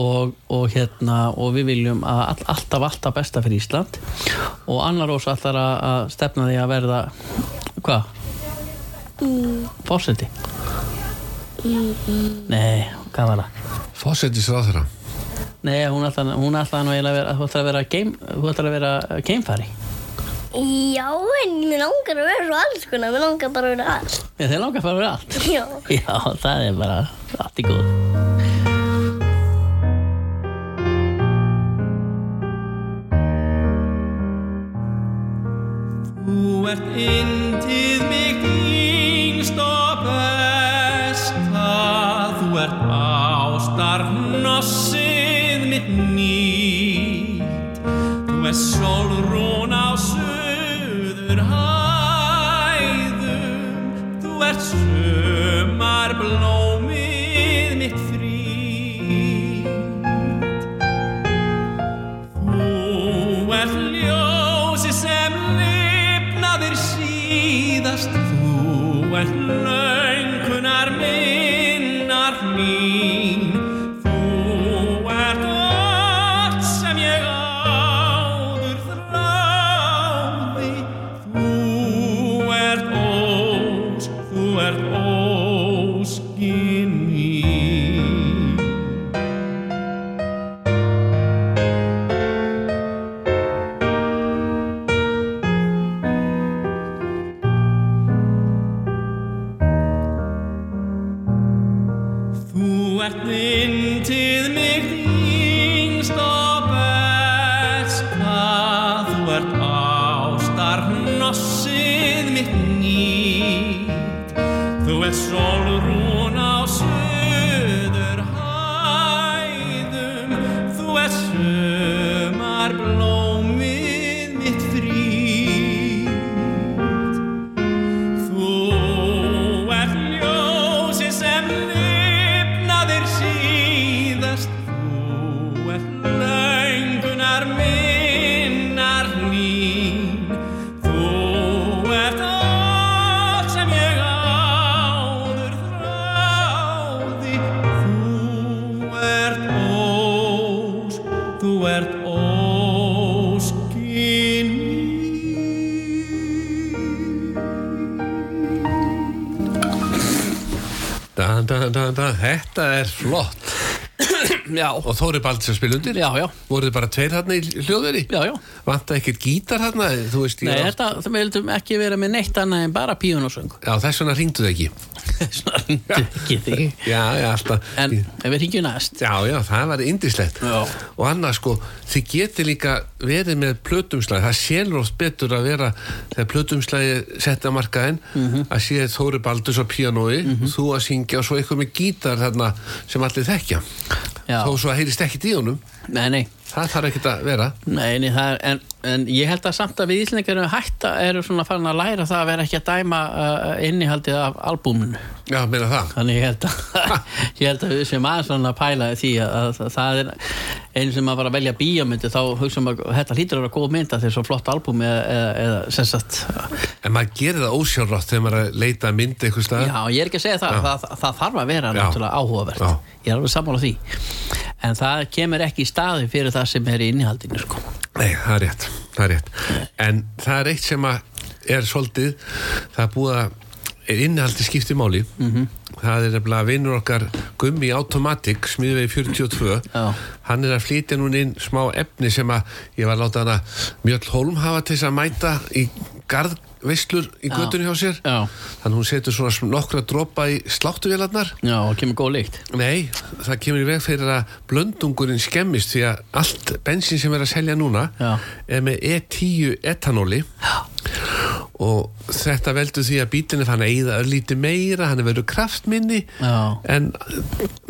og, og hérna og við viljum að all, alltaf alltaf besta fyrir Ísland og annar ós allar að, að stefna því að verða hvað? Mm. Fórseti? Nei, hvað var það? Fossetis ráðherra Nei, hún ætlaði hún ætlaði að vera, hún ætlaði að vera að vera geimfari Já, en mér langar að vera svo alls konar, mér langar bara að vera alls. Já, þeir langar að fara að vera allt Já. Já, það er bara allt í góð Þú ert yndið mitt yngst og besta Þú ert ástarnossið mitt nýtt Þú ert sólrún á suður hæðum Þú ert sumar blómið mitt frítt Og Þóri Baldur sem spil undir? Já, já, Voruð þið bara tveir hérna í hljóðveri? Vanta ekkert gítar hérna? Nei, þetta, það vildum ekki vera með neitt annað en bara píun og söng. Já, þess vegna ringdu þið ekki. Svona ringdu ekki þig Já, já, alltaf. En við ringjum næst. Já, já, það var indislegt Já. Og annað sko, þið geti líka verið með plötumslæði Það sélur oft betur að vera þegar plötumslæði setja markaðin Mhm. að sé Þóri Baldurs á píanói þú að syngja og svo eitthvað með gítar þarna sem allir þekkja Já. þó svo að heyrist ekkit í honum. Nei, nei, það þarf ekkit að vera. Nei, er, en, en ég held að samt að við Íslingar erum hætta eru svona farin að læra það að vera ekki að dæma uh, innihaldið af albúminu. Já, meina það. Þannig ég held að, ég held að við sem aðeins svona að pæla því að, að, það er einu sem að fara að velja bíómyndi þá hugsa maður að þetta hlýtur að vera góð mynda þegar svo flott albúm eða, eða, eða sem sagt En maður gerir það ósjálfrátt þegar maður er að leita að myndi eitthvað Já, ég er ekki að segja það, það, það, það þarf að vera náttúrulega áhugavert. Já. Ég er alveg sammála því En það kemur ekki í staði fyrir það sem er í innihaldinu sko. Nei, það er rétt, það er rétt. En það er eitt sem að er svolítið, það er búið að er innihaldi skipti máli það er nefnilega vinnur okkar Gummi Automatic, smiðvegi 42 Já. hann er að flytja núna inn smá efni sem að ég var að láta hana Mjöll Holm hafa til þess að mæta í garðveislur í göttunni hjá sér Já. þannig hún setur svona nokkra dropa í sláttuvélarnar Já, og kemur góð líkt Nei, það kemur í veg fyrir að blöndungurinn skemmist því að allt bensin sem er að selja núna Já. er með E10 etanóli Já. Og þetta veldur því að bílinni fann að eyða örlíti meira, hann er verið kraftminni. Já. en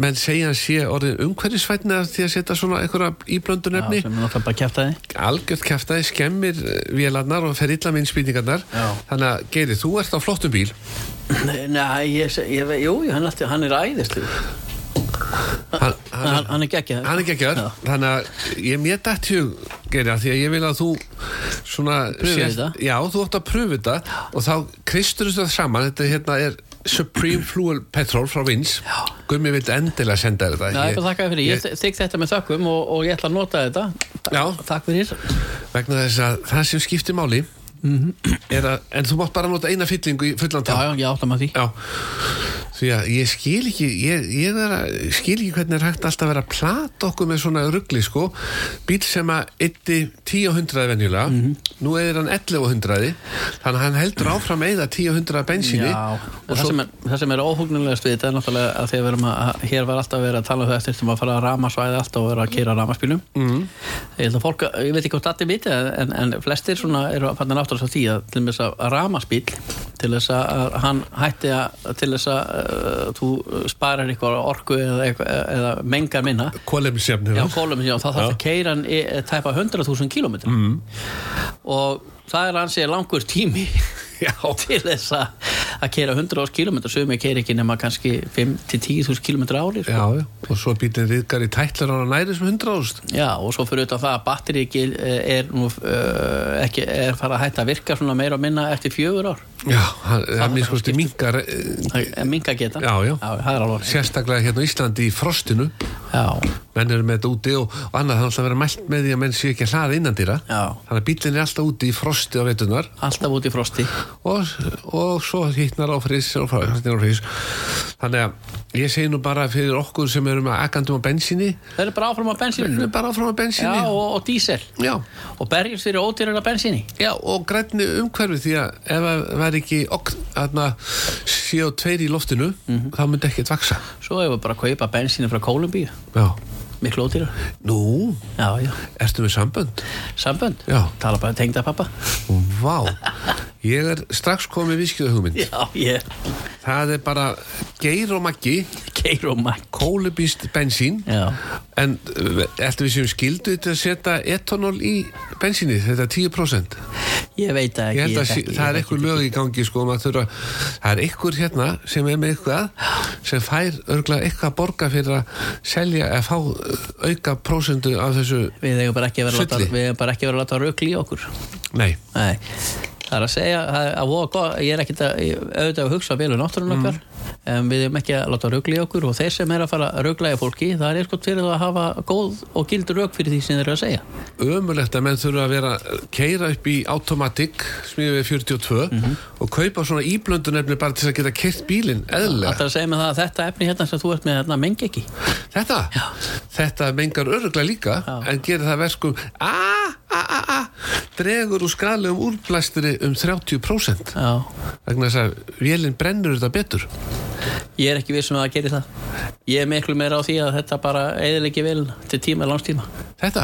menn segja hann sé orðin umhverfisvætni af því að setja svona einhverja íblöndun Já, efni. sem er náttúrulega bara kæftæði algjört kæftæði, skemmir vélarnar og fer illa með innspýtingarnar. Já. þannig að Geiri, þú ert á flottum bíl. Nei, ég, ég, ve- jú, hann, hann er æðislu hann, hann, hann er geggjað hann er geggjör Já. þannig að ég mér dætt hug Geiri, af því að ég vil að þú svona þetta. já, þú átt að pröfu þetta og þá kristur þetta saman. Þetta hérna er Supreme Fluid Petrol frá Vins Gummi vildi endilega senda þetta. Já, ég fyrir, ég, ég þykk þetta með þökkum og, og ég ætla að nota þetta. Já. Takk fyrir. Vegna þess að það sem skiptir máli er að, en þú mátt bara nota eina fyllingu í fullan Já, já, ég átta maður því. Já, því að ég skil ekki ég, ég er að, skil ekki hvernig er hægt alltaf að vera að plata okkur með svona ruggli sko, bíl sem að ytti 10-100 venjulega nú er hann 11-100 þannig að hann heldur áfram að eyða 10-100 bensíni Já, það, svo, sem er, það sem er óhugnulegast við þetta er náttúrulega að að, við erum að hér var alltaf verið að tala um það eftir að fara að ramasvæði alltaf og vera að keira ramaspílum mm. ég held að fólk, ég veit ekki hvort allir viti en, en flestir svona eru að fanna náttúrulega því að þess að ramaspíl til þess að hann hætti að til þess að þú sparar eitthvað orku eða, eitthvað, eða mengar minna kólefnisjöfni Já, kólum, já, það þarf að keira eh, tæpa 100.000 kilometrar mm. og það er ansið langur tími. Til þess að að keira 100 km sem ég keira ekki nema kannski 5-10.000 km ári sko. Já, já, og svo bílinn riðgar í tætlar á næri sem 100.000 Já, og svo fyrir auðvitað það að batteri ekki er, uh, ekki, er fara að hætta að virka svona meira og minna eftir fjögur ár. Já, það er minn skoðst í mingar minga geta. Já, já. það er alveg sérstaklega hérna á Íslandi í frostinu. Já, menn eru með þetta úti og, og annað það er alltaf að vera mælt með því að menn sé ekki að hlaða innandýra Já. þannig að bílinn er alltaf úti í frosti á veitunar alltaf út í frosti og, og svo hittnar á frís og frá, á frís þannig að ég segi nú bara fyrir okkur sem eru með agandum á bensinni Það er bara áfram á við erum bara áfram á bensinni Já, og, og dísel. Já. og berjast fyrir ódýrara bensíni. Já, og grænni umhverfi því að ef það væri ekki ok, aðna, CO2 í loftinu þá myndi ekkert vaksa Svo hefur bara að kaupa bensínu frá Kólumbíu. Já. miklu ódýrar Nú, Já, já, ertu með sambönd? sambönd? Já. Tala bara tengda pappa Vá, Ég er strax komið viðskjöðu hugmynd Já, ég Það er bara geir og maggi. Geir og makk kólubíst bensín. Já, En eftir við séum skildu til að setja etanól í bensínið, þetta er 10% ég veit það Ég ekki held að ég það er ekki. lög í gangi sko, maður þurfa, það er eitthvað hérna sem er með eitthvað sem fær örgla eitthvað að borga fyrir að selja eða fá uh, auka prósendu af þessu, ekki Sulli. við eigum bara ekki vera að láta rökli í okkur. Nei. Nei, það er að segja það að voða gott, ég er ekkert að auðvitað að hugsa vel um náttúrun okkar en við erum ekki að láta rögla í okkur og þeir sem er að fara að rögla í fólki það er eitthvað fyrir að hafa góð og gild rög fyrir því sem þeir eru að segja. Ömulegt að menn þurfa að vera keira upp í automatic smíðu við 42 Mhm. og kaupa svona íblöndunefni bara til að geta kert bílinn Það eðlilega. Er að segja með það að þetta efni hérna sem þú ert með hérna mengi ekki? Þetta, þetta mengar örgla líka Já. dregur úr skadlegum úrblæstri um 30% Já, vegna þess að vélinn brennur þetta betur ég er ekki vissum að það gerir það Ég er miklu meira á því að þetta bara eðilegi vel til tíma, langstíma þetta?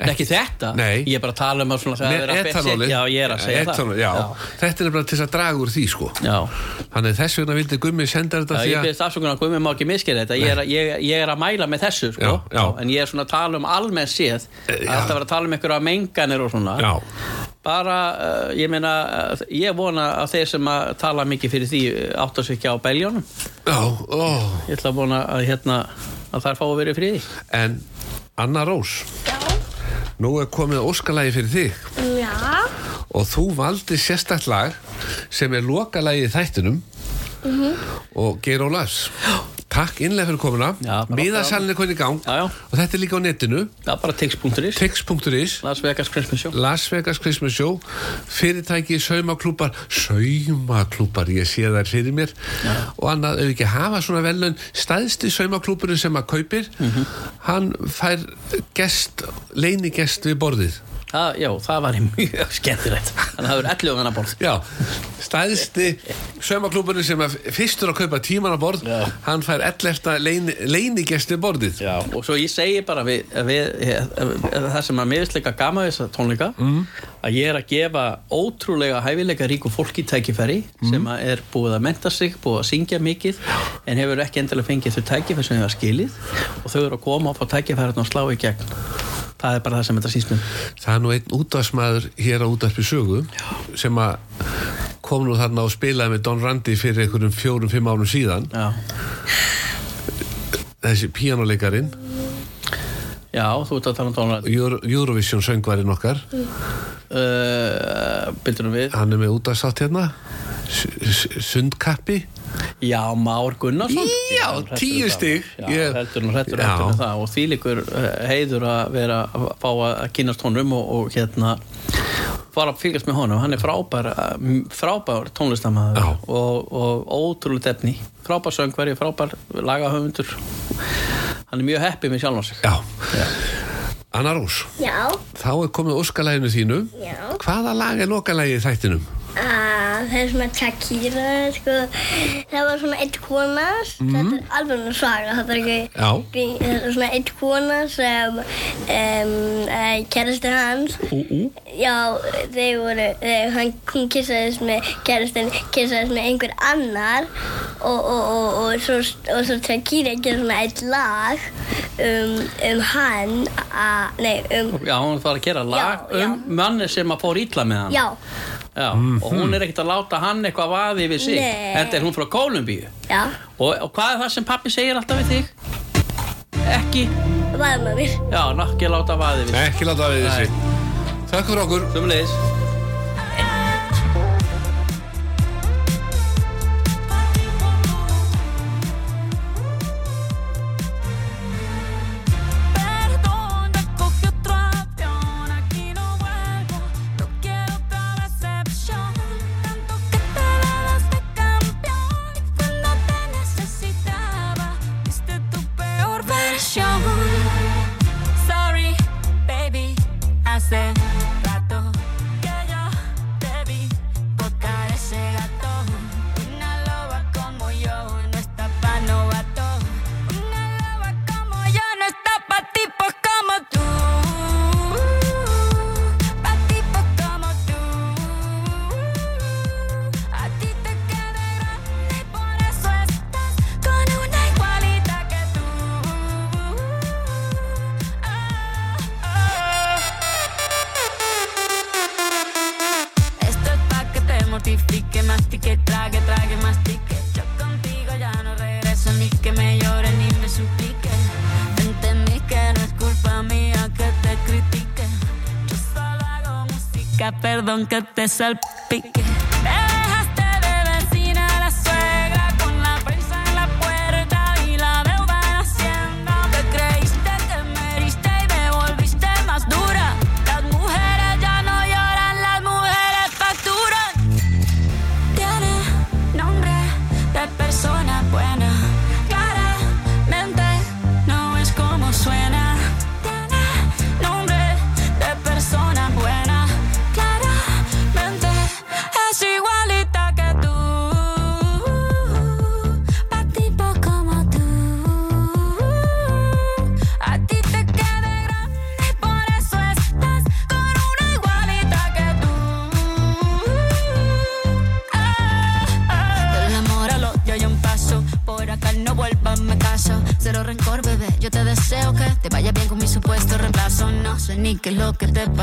Ekki, þetta, Nei. ég er bara að tala um að svona það er að etanóli Já, ég er að segja Etanól, það já. þetta er bara til að draga úr því sko Já. þannig þess vegna vildi Gummi senda þetta Já, því ég að byrðist afsökunar að Guðmi má ekki miskera þetta ég er, að- ég, ég er að mæla með þessu sko. Já, já. en ég er svona að tala um almenn séð að já. þetta var að tala um einhverja menganir og svona já, bara, uh, ég meina uh, ég vona að þeir sem að tala mikið fyrir því uh, áttu sig ekki á beljónum já, ó. Ég ætla að vona að hérna að þær fá að vera friði. En Anna Rós. Nú er komið óskalagi fyrir þig. Já. og þú valdi sérstætt lag sem er lokalagi í þættinum. Og Geir Ólafs takk innlega fyrir komuna. Já, miðasalinn er konið í gang. Já, já. og þetta er líka á netinu. Það er bara tix.is tix.is Las Vegas Christmas Show. Las Vegas Christmas Show. Fyrirtæki, saumaklúpar saumaklúpar, ég sé þær fyrir mér. Og annað, ef ekki hafa svona velun staðsti saumaklúpurinn sem að kaupir hann fær gest, leinigest við borðið það, já, það var mjög skemmtilegt þannig að það verður 11 þannig að borð Já, stæðsti saumaklúburinn sem er fyrstur að kaupa tíman á borð Já. hann fær 11. Leini, leinigesti við borðið Já, og svo ég segi bara við, við, það sem að finnst líka gama þessa tónleika Mm. að ég er að gefa ótrúlega hæfileika ríku fólki tækifæri Mm. sem að er búið að menta sig, búið að syngja mikið en hefur ekki endilega fengið þau tækifæri sem þau hafa skilið og þau eru að koma fá tækifæri og slá í gegn það er bara það sem þetta síst um. Það er nú einn útvarsmaður hér á útvarpi sögu sem að kom nú þarna og spilaði með Don Randi fyrir einhverjum fjórum, fimm árum síðan. Já, þessi píjánuleikarin já þú ert að tala um tónleika Euro, Eurovision söngvarinn okkar. Uh, Bildunum við. Hann er með útvarsátt hérna. S- Sundkappi Já, Már Gunnarsson Já, tíu það. stig. Já, Ég- heldur nú hrættur Já. heldur með það og því líkur heiður að vera að fá að kynast honum og, og hérna fara að fylgjast með honum, hann er frábær eh, frábær tónlistamæður Já. og, og ótrúlega efni frábær söngveri, frábær lagahöfundur hann er mjög heppið með sjálf á sig Já, Anna Rós Já. þá er komið óskalæginu þínu Já. hvaða lag er lokalagið í þættinum? Ah, það er svona Shakira, sko. Það var svona eitt kona, þetta er alveg nú saga, þetta er ekki... Já. Það er svona eitt kona sem um, kærasti hans. Ú, ú. Já, þeir voru, þeir, hann, hún kissaðist með kærastin, kissaðist með einhver annar og, og, og, og, svo, og svo Shakira gerir svona eitt lag um, um hann, a, nei, um, Já, hún var að gera lag Já, já. um manni sem að fór ítla með hann já, Já, og hún er ekkert að láta hann eitthvað vaði við sig. Nei. Þetta er hún frá Kólumbíu. Já, og, og hvað er það sem pappi segir alltaf við þig? Ekki, vaðum að mér. já, nakki láta vaði við sig. Ekki láta við þessi Takk fyrir okkur. Sumleis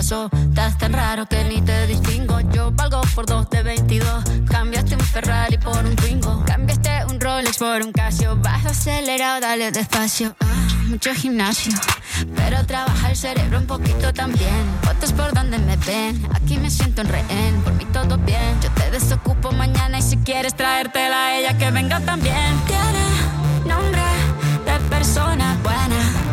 Estás tan raro que ni te distingo. Yo valgo por dos de 22. Cambiaste un Ferrari por un Twingo. Cambiaste un Rolex por un Casio. Bajo acelerado, dale despacio. Ah, mucho gimnasio. Pero trabaja el cerebro un poquito también. Fotos por donde me ven. Aquí me siento en rehén. Por mí todo bien. Yo te desocupo mañana y si quieres traértela a ella que venga también. Tiene nombre de persona buena.